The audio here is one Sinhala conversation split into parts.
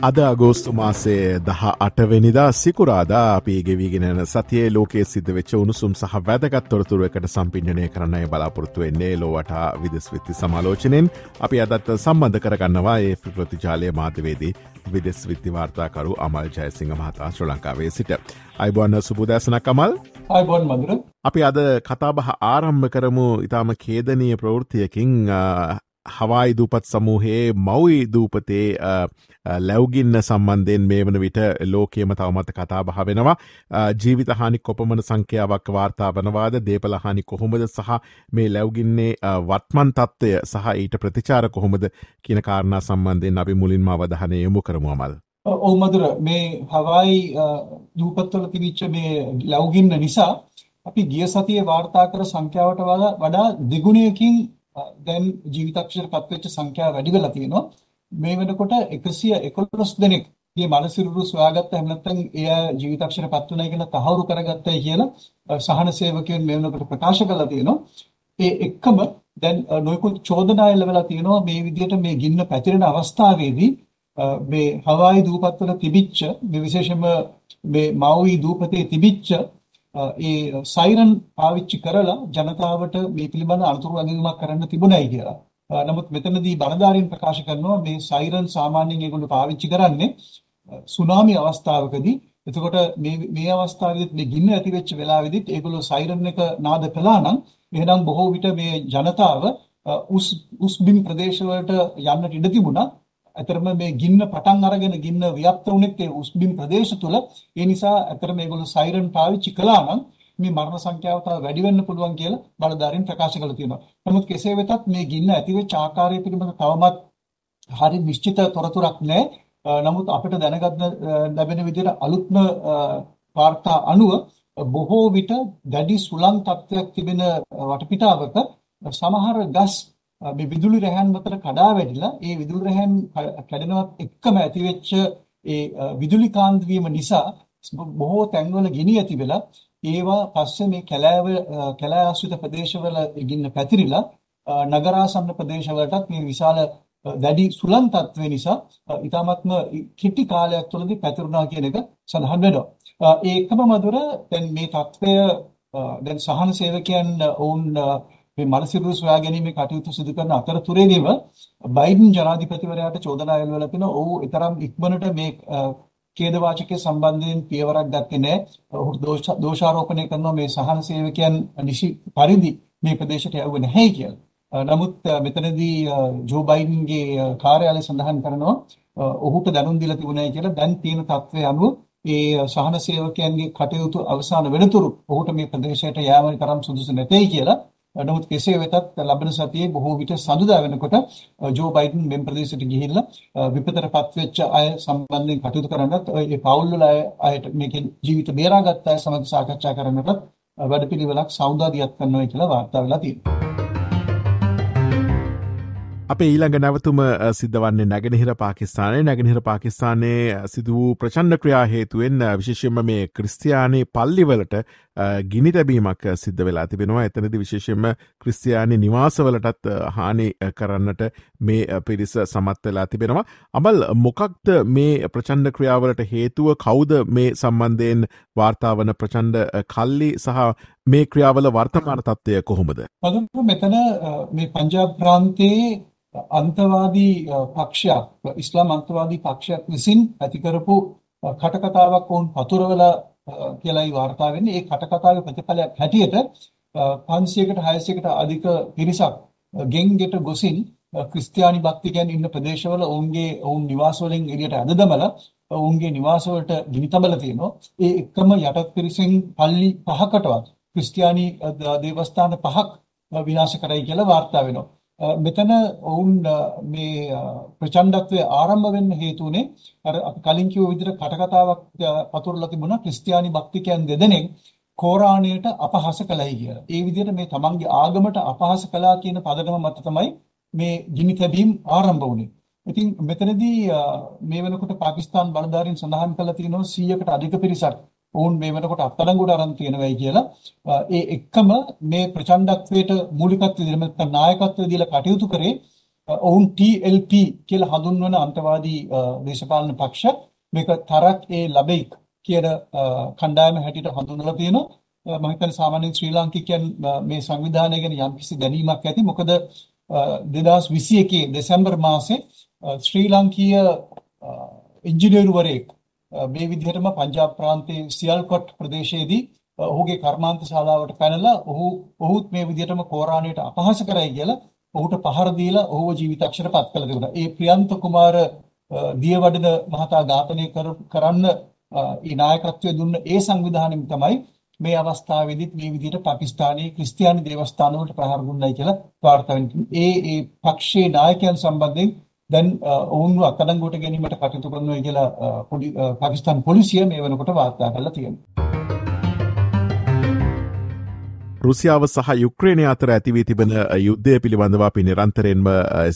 අද අගෝස්තු මාසේ දහ අටවෙනිදා සිකුරාදා අපි ගෙවීගෙනන සතියේ ලෝකයේ සිද්ධ වෙච්ච උණුසුම් සහ වැදගත් තොරතුර එකට සම්පින්ජනය කරන්නයි බලාපොරත්තු වෙන්නේ ලෝවට විදස් විත්ති සමාලෝචනෙන් අපි අදත් සම්බන්ධ කරගන්නවා ඒ ප්‍රතිජාලය මාධ්‍යවේදී විදෙස් විත්ති වාර්තාකරු අමල් ජයසිංහ මහතා ශ්‍ර ලංකාවේ සිට. අයිබොන්න සුබදෑසනක් අමල්. අයිබොන් මදුර අපි අද කතාබහ ආරම්භ කරමු ඉතාම කේදනය ප්‍රවෘතියකින් හවායි දූපත් සමූහයේ මවයි දූපතේ ලැව්ගින්න සම්බන්ධයෙන් මේ වන විට ලෝකේම තවමත කතා බහ වෙනවා. ජීවිත හානි කොපමන සංඛ්‍යාවක් වාර්තා වනවාද? දේපලහානි කොහොමද? සහ මේ ලැව්ගින්නේ වත්මන් තත්ත්වය සහ ඊට ප්‍රතිචාර කොහොමද? කියන කාරණා සම්බන්ධයෙන් අපි මුලින්ම අවධහනය යොමු කරමු අමල්. ඔව් මදුර මේ හවායි දූපත්වල තිබිච්ච මේ ලැව්ගින්න නිසා අපි ගිය සතියේ වාර්තා කර සංඛ්‍යාවට වඩා දෙගුණයකින් දැන් ජීවිතක්ෂර පත්වෙච්ච සංඛ්‍යාව වැඩි වෙලා තියෙනවා. මේ වෙනකොට 111 දෙනෙක් මේ මනසිරුරු සොයාගත්ත එහෙම නැත්නම් එය ජීවිතක්ෂර පත් වුණයි කියලා තහවුරු කරගත්තයි කියලා සහන සේවකයන් මේ වෙනකොට ප්‍රකාශ කරලා තියෙනවා. ඒ එක්කම දැන් නොයෙකුත් චෝදනා එල්ලවලා තියෙනවා මේ විදිහට මේ ගින්න පැතිරෙන අවස්ථාවේදී මේ හවායි දූපත්වල තිබිච්ච මේ විශේෂයෙන්ම මේ මවුයි දූපතේ තිබිච්ච ඒ සයිරන් පාවිච්චි කරලා ජනතාවට මේ පිළිබඳ අනුතුරු අගීමක් කරන්න තිබුණයි කියලා. නමුත් මෙතනදී බලධාරීන් ප්‍රකාශ කරනවා මේ සයිරන් සාමාන්‍යයෙන් ඒගොල්ලෝ පාවිච්චි කරන්නේ සුනාමි අවස්ථාවකදී. එතකොට මේ මේ අවස්ථාවේදීත් මේ ගින්න ඇති වෙච්ච වෙලාවෙදිත් ඒගොල්ලෝ සයිරන් එක නාද කළා නම් එහෙනම් බොහෝ විට මේ ජනතාව උස් උස් බිම් ප්‍රදේශවලට යන්නට ඉඩ තිබුණා. ඇතරම මේ ගින්න පටන් අරගෙන ගින්න ව්‍යාප්ත වුණෙත් ඒ උස්බිම් ප්‍රදේශ තුල ඒ නිසා ඇතර මේගොල්ලෝ සයිරන් පාවිච්චි කළා නම් මේ මරණ සංඛ්‍යාව තව වැඩි වෙන්න පුළුවන් කියලා බලධාරීන් ප්‍රකාශ කළා තියෙනවා. නමුත් කෙසේ වෙතත් මේ ගින්න ඇතිවෙච්ච ආකාරය පිළිබඳව තවමත් හරි නිශ්චිත තොරතුරක් නැහැ. නමුත් අපිට දැනගන්න ලැබෙන විදිහට අලුත්ම වාර්තා අනුව බොහෝ විට දැඩි සුළං තත්ත්වයක් තිබෙන වටපිටාවක සමහර ගස් මේ විදුලි රැහැන් මතට කඩා වැටිලා ඒ විදුලි රැහැන් කැඩෙනවත් එක්කම ඇතිවෙච්ච ඒ විදුලි කාන්ත වීම නිසා බොහෝ තැන්වල ගිනි ඇති වෙලා ඒවා පස්සේ මේ කැලෑව කැලෑ ආශ්‍රිත ප්‍රදේශවල ගින්න පැතිරිලා නගරාසන්න ප්‍රදේශවලටත් මේ විශාල දැඩි සුළං තත්ත්වය නිසා ඊටාත්ම කිටි කාලයක් තුළදී පැතිරුණා කියන එක සඳහන් වෙනවා. ඒ එකම මధుර දැන් මේ තත්ත්වය දැන් සහන සේවකයන් වුන් මේ මනසිරුරු සොයා ගැනීමේ කටයුතු සිදු කරන අතරතුරේදීම බයිඩන් ජනාධිපතිවරයාට චෝදනා එල්ලවලා තිනවා ඔහු ඊතරම් ඉක්මනට මේ ඛේදවාචකයේ සම්බන්ධයෙන් පියවරක් ගත්තේ නැහැ. ඔහු දෝෂාරෝපණය කරනවා මේ සහන සේවකයන් නිසි පරිදි මේ ප්‍රදේශයට යවුවේ නැහැ කියලා. නමුත් මෙතනදී ජෝ බයිඩන්ගේ කාර්යාලය සඳහන් කරනවා ඔහුට දැනුම් දීලා තිබුණයි කියලා දැන් තියෙන තත්ත්වය අනුව ඒ සහන සේවකයන්ගේ කටයුතු අවසන් වෙනතුරු ඔහුට මේ ප්‍රදේශයට යාම තරම් සුදුසු නැtei කියලා නමුත් කෙසේ වෙතත් ලබන සතියේ බොහෝ විට සඳුදා වෙනකොට ජෝ බයිඩන් මෙම් ප්‍රදේශයට ගිහිල්ලා විපතටපත් වෙච්ච අය සම්බන්ධයෙන් කටයුතු කරන්නත් ඒ පවුල් වල අයට මේකෙන් ජීවිත බේරාගත් අය සමග සාකච්ඡා කරන්නත් වැඩපිළිවෙලක් සෞදාදියක් කරනවා කියලා වාර්තා වෙලා තියෙනවා. අප ඊළඟ නැවතුම සිද්ධවන්නේ නැගෙනහිර පාකිස්ානය නැගෙනහිර පාකිස්ානයේ සිදු වූ ප්‍රචන්්ඩ ක්‍රියා හේතුවෙන් විශේෂෙන්ම මේ ක්‍රස්තියානයේ පල්ලිවලට ගිනි තැබීමක් සිද්ධ වෙලා තිබෙනවා එතනදි විශේෂෙන්ම ක්‍රස්තියානි නිවාසවලටත් හානි කරන්නට මේ පිරිස සමත් වෙලා තිබෙනවා. අබල් මොකක්ද මේ ප්‍රචන්්ඩ ක්‍රියාවලට හේතුව කෞද මේ සම්බන්ධයෙන් වාර්තාවන ප්‍රචන්්ඩ කල්ලි සහ මේ ක්‍රියාවල වර්තමාන තත්ත්වය කොහොමද. මෙතන මේ පංජාබ් ප්‍රාන්තයේ අන්තවාදී පක්ෂයක් ඉස්ලාම් අන්තවාදී පක්ෂයක් විසින් ඇති කරපු කටකතාවක් වුන් පතුරවල කියලායි වාර්තා වෙන්නේ. ඒ කටකතාවේ ප්‍රතිඵලයක් හැටියට 500කට 600කට අධික පිරිසක් ගෙන්ගෙට ගොසින් ක්‍රිස්තියානි භක්තිකයන් ඉන්න ප්‍රදේශවල ඔවුන්ගේ ඔවුන් නිවාස වලින් එළියට ඇද දමලා ඔවුන්ගේ නිවාස වලට ගිනි තබලා තියෙනවා. ඒ එක්කම යටත් පිරිසෙන් පල්ලි පහකටවත් ක්‍රිස්තියානි දේවස්ථාන පහක් විනාශ කරයි කියලා වාර්තා වෙනවා. මෙතන ඔවුන් මේ ප්‍රචණ්ඩත්වයේ ආරම්භ වෙන්න හේතු උනේ අර අපි කලින් කිව්ව විදිහට කටකතාවක් පතුරලා තිබුණා ක්‍රිස්තියානි භක්තිකයන් දෙදෙනෙක් කෝරාණයට අපහාස කළයි කියලා. ඒ විදිහට මේ තමන්ගේ ආගමට අපහාස කළා කියන පදනම මත තමයි මේ ගිනි තැබීම් ආරම්භ වුණේ. ඉතින් මෙතනදී මේ වෙනකොට පාකිස්තාන් බලධාරීන් සඳහන් කළා තියෙනවා 100කට අධික පිරිසක් ඔවුන් මේ වෙනකොට අත්අඩංගුවට අරන් තියෙනවායි කියලා. ඒ එක්කම මේ ප්‍රචණ්ඩත්වයට මූලිකත්වය දීලා නැත්නම් නායකත්වය දීලා කටයුතු කරේ ඔවුන් TLP කියලා හඳුන්වන අන්තවාදී දේශපාලන පක්ෂ මේක තරක් ඒ ලබෙයික් කියන කණ්ඩායම හැටියට හඳුන්වලා තියෙනවා. මම හිතන්නේ සාමාන්‍යයෙන් ශ්‍රී ලාංකිකයන් මේ සංවිධානය ගැන යම්කිසි දැනීමක් ඇති. මොකද 2021 දෙසැම්බර් මාසේ ශ්‍රී ලාංකීය ඉංජිනේරුවරයෙක් මේ විදිහටම පංජාබ් ප්‍රාන්තයේ සියල්කොට් ප්‍රදේශයේදී ඔහුගේ කර්මාන්ත ශාලාවට පැනලා ඔහු ඔහුත් මේ විදිහටම කෝරාණයට අපහාස කරයි කියලා ඔහුට පහර දීලා ඔහුව ජීවිතක්ෂයට පත් කළ තිබුණා. ඒ ප්‍රියන්ත කුමාර දියවඩන මහතා ඝාතනය කරන්න ඒ නායකත්වය දුන්න ඒ සංවිධානයෙන් තමයි මේ අවස්ථාවේදීත් මේ විදිහට පාකිස්තානයේ ක්‍රිස්තියානි දේවස්ථානවලට ප්‍රහාර දුන්නයි කියලා වාර්තා ඒ ඒ පක්ෂයේ නායකයන් සම්බන්ධයෙන් දැන් ඔවුන්ව අත්අඩංගුවට ගැනීමට කටයුතු කරනවා කියලා පාකිස්තාන් පොලිසිය මේ වෙනකොට වාර්තා කරලා තියෙනවා. රුසියාව සහ යුක්්‍රේණය අතර ඇතිවී තිබෙන යුද්ධය පිළිබඳව අපි නිරන්තරෙන්ම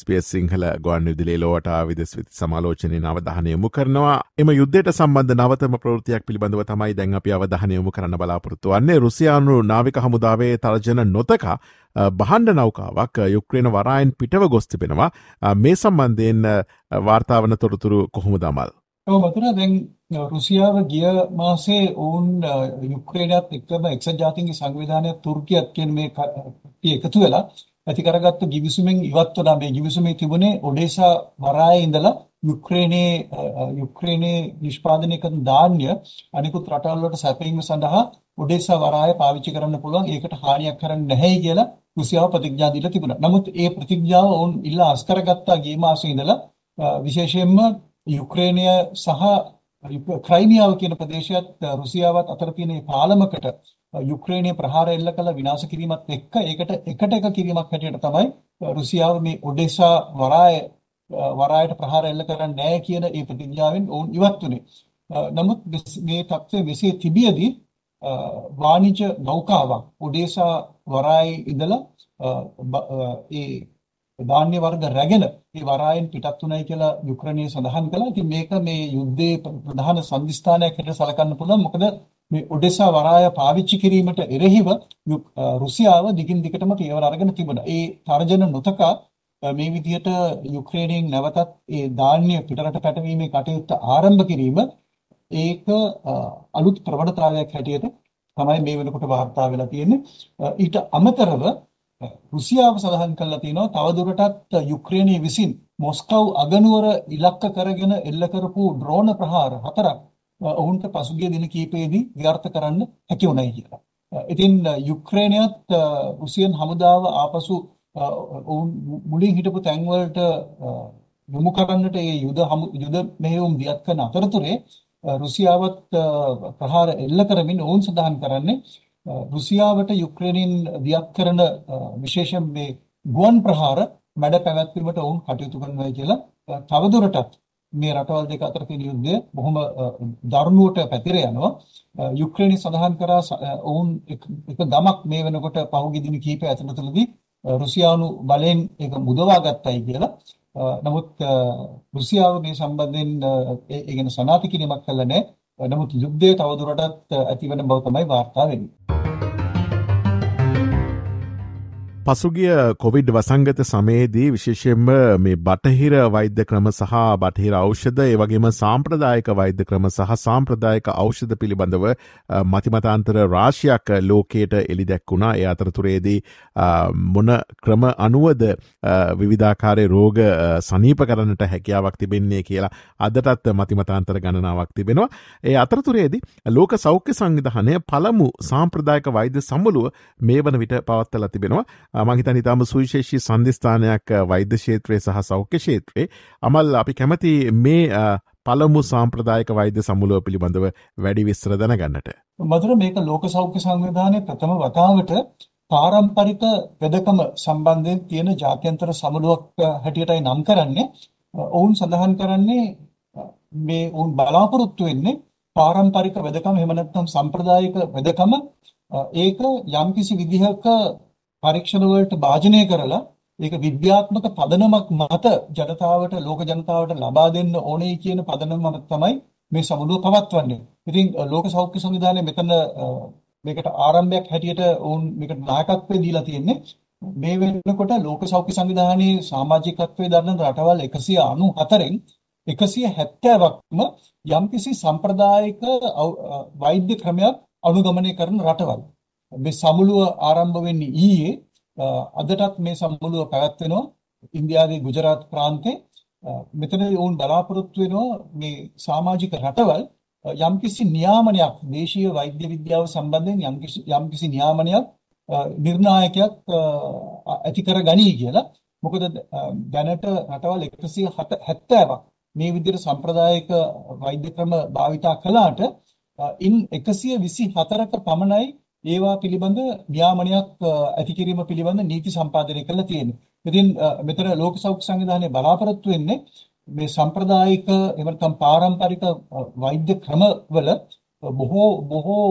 ස්පස් සිංහල ගොන් විදිලේ ලෝට විදෙස් විති සමාලෝචනය අවධානයමු කරනවා. එම යුද්ධයට සම්බන්ධ නවතම ප්‍රෘතියක් පිළිබඳව තමයි දැන් අපි අවධානයමු කරන්න බලාපොරත්තු වන්නේ. රුසියානු නාවික හමුදාවේ තර්ජන නොතක බහන්ඩ නෞකාවක් යුක්්‍රේණ වරායන් පිටව ගොස් තිබෙනවා. මේ සම්බන්ධයෙන් වාර්තාවන තොරතුරු කොහොම දමල්. මතුර දැන් රුසියාව ගිය මාසේ ඔවුන් යුක්‍රේනයත් එක්කම එක්සත් ජාතීන්ගේ සංවිධානය තුර්කියත් කියන මේ එකතු වෙලා ඇති කරගත්තු ගිවිසුමෙන් ඉවත් වුණා. මේ ගිවිසුමේ තිබුණේ ඔඩේසා වරායේ ඉඳලා යුක්‍රේනයේ යුක්‍රේනයේ නිෂ්පාදනය කරන ධාන්‍ය අනිකුත් රටවල් වලට සැපයීම සඳහා ඔඩේසා වරාය පාවිච්චි කරන්න පුළුවන්. ඒකට හානියක් කරන්නේ නැහැයි කියලා රුසියාව ප්‍රතිඥා දීලා තිබුණා. නමුත් ඒ ප්‍රතිඥාව ඔවුන් ඉල්ලා අස් කරගත්තා ගිය මාසේ ඉඳලා විශේෂයෙන්ම යුක්‍රේනය සහ ක්‍රයිමියාව කියන ප්‍රදේශයත් රුසියාවත් අතර තියෙන පාලමකට යුක්‍රේනයේ ප්‍රහාර එල්ල කළ විනාශ කිරීමත් එක්ක ඒකට එකට එක කිරීමක් හැටියට තමයි රුසියාව මේ ඔඩෙසා වරාය වරායට ප්‍රහාර එල්ල කරන්නේ නැහැ කියන ඒ ප්‍රතිඥාවෙන් ඔවුන් ඉවත් වුණේ. නමුත් මේ තත්ත්වය මෙසේ තිබියදී වාණිජ නෞකාවක් ඔඩේසා වරායේ ඉඳලා ඒ ධාන්‍ය වර්ග රැගෙන ඒ වරායෙන් පිටත් වුණයි කියලා යුක්‍රේනය සඳහන් කළා. ඉතින් මේක මේ යුද්ධයේ ප්‍රධාන සංදිස්ථානයක් හැටියට සලකන්න පුළුවන්. මොකද මේ ඔඩෙසා වරාය පාවිච්චි කිරීමට එරෙහිව රුසියාව දිගින් දිගටම පියවර අරගෙන තිබුණා. ඒ තර්ජන නොතකා මේ විදිහට යුක්‍රේනයෙන් නැවතත් ඒ ධාන්‍ය පිටරට පැටවීමේ කටයුත්ත ආරම්භ කිරීම ඒක අලුත් ප්‍රවණතාවයක් හැටියට තමයි මේ වෙනකොට වාර්තා වෙලා තියෙන්නේ. ඊට අමතරව රුසියාව සඳහන් කළා තියෙනවා තවදුරටත් යුක්‍රේනය විසින් මොස්කව් අගනුවර ඉලක්ක කරගෙන එල්ල කරපු ඩ්‍රෝන ප්‍රහාර හතරක් ඔවුන්ට පසුගිය දින කිහිපෙදී ව්‍යර්ථ කරන්න හැකි වුණයි කියලා. ඉතින් යුක්‍රේනයත් රුසියන් හමුදාව ආපසු ඔවුන් මුලින් හිටපු තැන්වලට යොමු කරන්නට ඒ යුද යුද මෙහෙයුම් දියත් කරන අතරතුරේ රුසියාවත් ප්‍රහාර එල්ල කරමින් ඔවුන් සඳහන් කරන්නේ රුසියාවට යුක්‍රේනින් දියත් කරන විශේෂයෙන් මේ ගුවන් ප්‍රහාර මැඩ පැවැත්වීමට ඔවුන් කටයුතු කරනවා කියලා තවදුරටත් මේ රටවල් දෙක අතර තියෙන යුද්ධය බොහොම දරුණුවට පැතිර යනවා යුක්‍රේනය සඳහන් කරා ඔවුන් එක ගමක් මේ වෙනකොට පහුගිය දින කිහිපය ඇතුළතදී රුසියානු බලෙන් ඒක මුදවා ගත්තයි කියලා නමුත් රුසියාව මේ සම්බන්ධයෙන් ඒ ගැන සනාථ කිරීමක් කළා නැහැ. නමුත් යුද්ධය තවදුරටත් ඇතිවන බව තමයි වාර්තා වෙන්නේ. පසුගිය කොවිඩ් වසංගත සමයේදී විශේෂයෙන්ම මේ බටහිර වෛද්‍ය ක්‍රම සහ බටහිර ඖෂධ ඒ වගේම සාම්ප්‍රදායක වෛද්‍ය ක්‍රම සහ සාම්ප්‍රදායක ඖෂධ පිළිබඳව මතිමතාන්තර රාශියක් ලෝකයට එලි දැක්වුණා ඒ අතරතුරේදී මොන ක්‍රම අනුවද විවිධාකාරය රෝග සනීප කරන්නට හැකියාවක් තිබෙන්නේ කියලා අදටත් මතිමතාන්තර ගණනාවක් තිබෙනවා. ඒ අතරතුරේදී ලෝක සෞඛ්‍ය සංවිධානය පළමු සාම්ප්‍රදායක වෛද්‍ය සම්බලුව මේ වන විට පවත්තල තිබෙනවා. මහිතන් ඉතාම සුවිශේෂී සන්ධස්ථානයක් වෛද්‍ය ශේත්‍රය සහ සෞඛ්‍ය ශේත්‍රයේ අමල් අපි කැමති මේ පළමු සාම්ප්‍රදායක වෛද්‍ය සමුලුව පිළිබඳව වැඩි විස්තර දැනගන්නට. මදුර මේක ලෝක සෞඛ්‍ය සංවිධානය ප්‍රථම වතාවට පාරම්පරික වෙදකම සම්බන්ධයෙන් තියෙන ජාත්‍යන්තර සමුළුවක් හැටියටයි නම් කරන්නේ. ඔවුන් සඳහන් කරන්නේ මේ ඔවුන් බලාපොරොත්තු වෙන්නේ පාරම්පරික වෙදකම එහෙම නැත්නම් සම්ප්‍රදායික වෙදකම ඒක යම්කිසි විදිහක පරීක්ෂණ වලට භාජනය කරලා ඒක විද්‍යාත්මක පදනමක් මත ජනතාවට ලෝක ජනතාවට ලබා දෙන්න ඕනේ කියන පදනම තමයි මේ සමුළුව පවත්වන්නේ. ඉතින් ලෝක සෞඛ්‍ය සංවිධානය මෙතන මේකට ආරම්භයක් හැටියට වුන් මේකට නායකත්වය දීලා තියෙන්නේ. මේ වෙනකොට ලෝක සෞඛ්‍ය සංවිධානයේ සමාජිකත්වයේ දරන රටවල් 194න් 170ක්ම යම්කිසි සම්ප්‍රදායික වෛද්‍ය ක්‍රමයක් අනුගමනය කරන රටවල්. මේ සමුළුව ආරම්භ වෙන්නේ ඊයේ අදටත් මේ සමුළුව පැවැත්වෙනවා ඉන්දියාවේ ගුජරාත් ප්‍රාන්තේ මෙතනදී වුන් බලාපොරොත්තු වෙනවා මේ සමාජික රටවල් යම්කිසි නියාමනයක් දේශීය වෛද්‍ය විද්‍යාව සම්බන්ධයෙන් යම්කිසි යම්කිසි නියාමනයක් නිර්ණායකයක් ඇති කර ගනී කියලා. මොකද දැනට රටවල් 170ක් මේ විදිහට සම්ප්‍රදායික වෛද්‍ය ක්‍රම භාවිතා කළාට ඉන් 124ක පමණයි ඒවා පිළිබඳ නියාමනයක් ඇති කිරීම පිළිබඳ නීති සම්පාදනය කරලා තියෙන්නේ. ඉතින් මෙතන ලෝක සෞඛ්‍ය සංවිධානය බලාපොරොත්තු වෙන්නේ මේ සම්ප්‍රදායික එහෙම නැත්නම් පාරම්පරික වෛද්‍ය ක්‍රමවල බොහෝ බොහෝ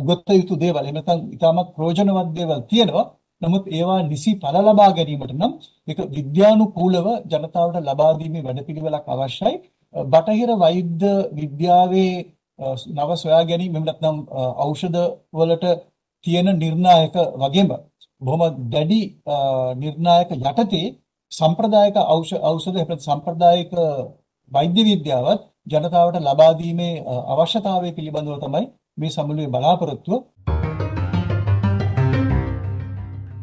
උගත යුතු දේවල් එහෙම නැත්නම් ඉතාමත් ප්‍රයෝජනවත් දේවල් තියෙනවා. නමුත් ඒවා නිසි ඵල ලබා ගැනීමට නම් ඒක විද්‍යානුකූලව ජනතාවට ලබා දීමේ වැඩපිළිවෙලක් අවශ්‍යයි. බටහිර වෛද්‍ය විද්‍යාවේ නව සොයා ගැනීම එහෙම නැත්නම් ඖෂධ වලට තියෙන නිර්ණායක වගේම බොහොම දැඩි නිර්ණායක යටතේ සම්ප්‍රදායික ඖෂධ එහෙම සම්ප්‍රදායික වෛද්‍ය විද්‍යාවත් ජනතාවට ලබා දීමේ අවශ්‍යතාවය පිළිබඳව තමයි මේ සමුළුවේ බලාපොරොත්තුව.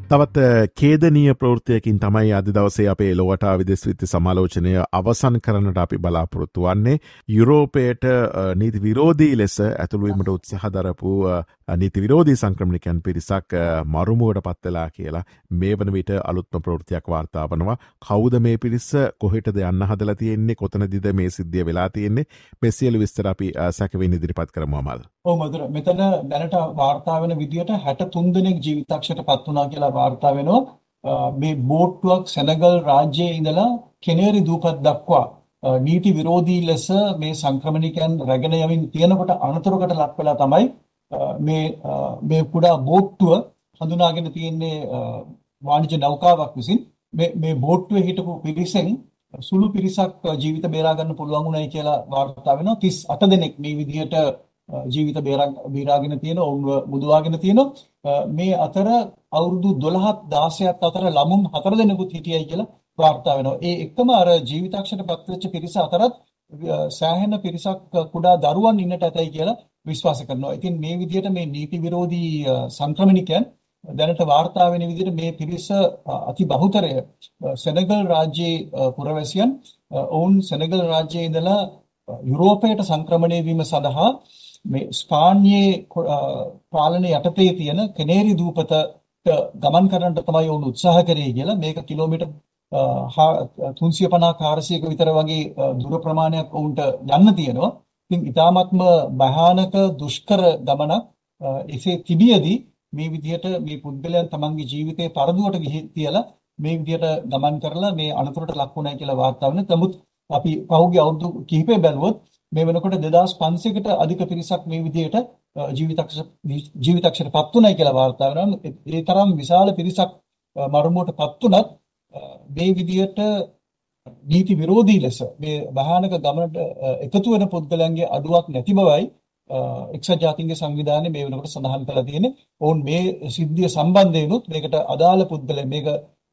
තවත් කේදනීය ප්‍රෘතියකින් තමයි අද දවසේ අපේ ලොවටා විදෙස් විත්ති සමාලෝචනය අවසන් කරනට අපි බලාපොරොත්තු වන්නේ. යුරෝපයට නීති විරෝධී ලෙස ඇතුළුවීමට උත්සහදරපු නීති විරෝධී සංක්‍රමණිකයන් පිරිසක් මරුමුවට පත්වෙලා කියලා මේ වන විට අලුත්ම ප්‍රෘතියක් වාර්තා වනවා. කෞද මේ පිරිස්ස කොහෙටද යන්න හදල තියෙන්නේ? කොතනදිද මේ සිද්ධිය වෙලා තියෙන්නේ? මෙසියලු විස්තර අපි සැකවෙන් ඉදිරිපත් කරමමල් ඕ මදුර මෙතන දැනට වාර්තා වෙන විදිහට හැට තුන්දනෙක් ජීවිතක්ෂයට පත් වනා කියලා වාර්තා වෙනවා. මේ බෝට්ටුවක් සෙනගල් රාජ්‍යයේ ඉඳලා කෙනේරි දූපත් දක්වා නීති විරෝධී ලෙස මේ සංක්‍රමණිකයන් රැගෙන යමින් තියෙනකොට අනතුරකට ලක් වෙලා තමයි මේ මේ කුඩා බෝට්ටුව හඳුනාගෙන තියෙන්නේ වාණිජ නෞකාවක් විසින්. මේ මේ බෝට්ටුවේ හිටපු පිරිසෙන් සුළු පිරිසක් ජීවිත බේරා ගන්න පුළුවන් උනායි කියලා වාර්තා වෙනවා. 38 දෙනෙක් මේ විදිහට ජීවිත බේරාගෙන තියෙන ඔවුන්ව මුදවාගෙන තියෙනවා. මේ අතර අවුරුදු 12ක් 16ක් අතර ළමුන් හතර දෙනෙකුත් හිටියයි කියලා වාර්තා වෙනවා. ඒ එක්කම අර ජීවිතක්ෂයට පත්වෙච්ච පිරිස අතරත් සෑහෙන පිරිසක් කුඩා දරුවන් ඉන්නට ඇතයි කියලා විශ්වාස කරනවා. ඉතින් මේ විදිහට මේ නීති විරෝධී සංක්‍රමණිකයන් දැනට වාර්තා වෙන විදිහට මේ පිරිස අති බහුතරය සෙනගල් රාජ්‍යයේ පුරවැසියන් ඔවුන් සෙනගල් රාජ්‍යයේ ඉඳලා යුරෝපයට සංක්‍රමණය වීම සඳහා මේ ස්පාඤ්ඤයේ පාලනය යටතේ තියෙන කෙනේරි දූපත ගමන් කරන්නට තමයි වුන් උත්සාහ කරේ කියලා මේක කිලෝමීටර් 350 400ක විතර වගේ දුර ප්‍රමාණයක් වුන්ට යන්න තියෙනවා. ඉතින් ඊටාත්ම භයානක දුෂ්කර ගමනක් එසේ තිබියදී මේ විදිහට මේ පුද්ගලයන් තමන්ගේ ජීවිතේ පරදුවට ගිහි තියලා මේ විදිහට ගමන් කරලා මේ අනතුරට ලක් වුණා කියලා වාර්තා වෙනවා. නමුත් අපි පහුගිය අවුරුදු කිහිපය බැලුවොත් මේ වෙනකොට 2500කට අධික පිරිසක් මේ විදිහට ජීවිතක්ෂ ජීවිතක්ෂරපත් උනායි කියලා වාර්තා වෙනවා. ඒ තරම් විශාල පිරිසක් මරුමුවටපත් උනත් මේ විදිහට නීති විරෝධී ලෙස මේ භයානක ගමනට එකතු වෙන පුද්ගලයන්ගේ අඩුවක් නැති බවයි එක්සත් ජාතීන්ගේ සංවිධානයේ මේ වෙනකොට සඳහන් කරලා තියෙන්නේ. ඔවුන් මේ සිද්ධිය සම්බන්ධයෙන් උත් මේකට අදාළ පුද්ගලයන් මේක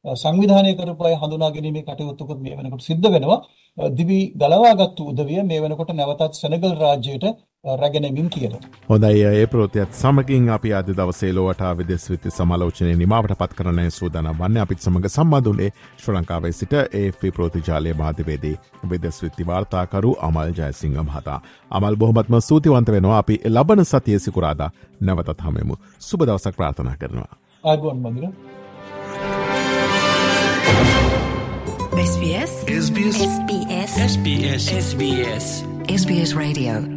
සංවිධානය කරපු අය හඳුනා ගැනීමේ කටයුතුකුත් මේ වෙනකොට සිද්ධ වෙනවා. දිවි ගලවාගත්තු උදවිය මේ වෙනකොට නැවතත් සෙනගල් රාජ්‍යයට රැගෙනමින් කියන. හොඳයි ඒ ප්‍රෝතියත් සමකින් අපි අද දවසේ ලෝට විදෙස් විති සමාලෝචනය නිමාවට පත් කරනය සූදන වන්න අපිත් සමඟ සම්බඳුනේ ශ්‍ර ලංකාවේ සිට ඒ ප්‍රෝතිජාලය මාධ්‍යවේදී විදෙස් විත්ති වාර්තාකරු අමල් ජයසිංහ මහතා. අමල් බොහොමත්ම සූතිවන්ත වෙනවා. අපි ලබන සතිය සිකුරාදා නැවතත් හමෙමු සුබ දවසක් ප්‍රාථනා කරනවා. අයිබෝන් මදිර. SBS SBS SBS SBS SBS SBS Radio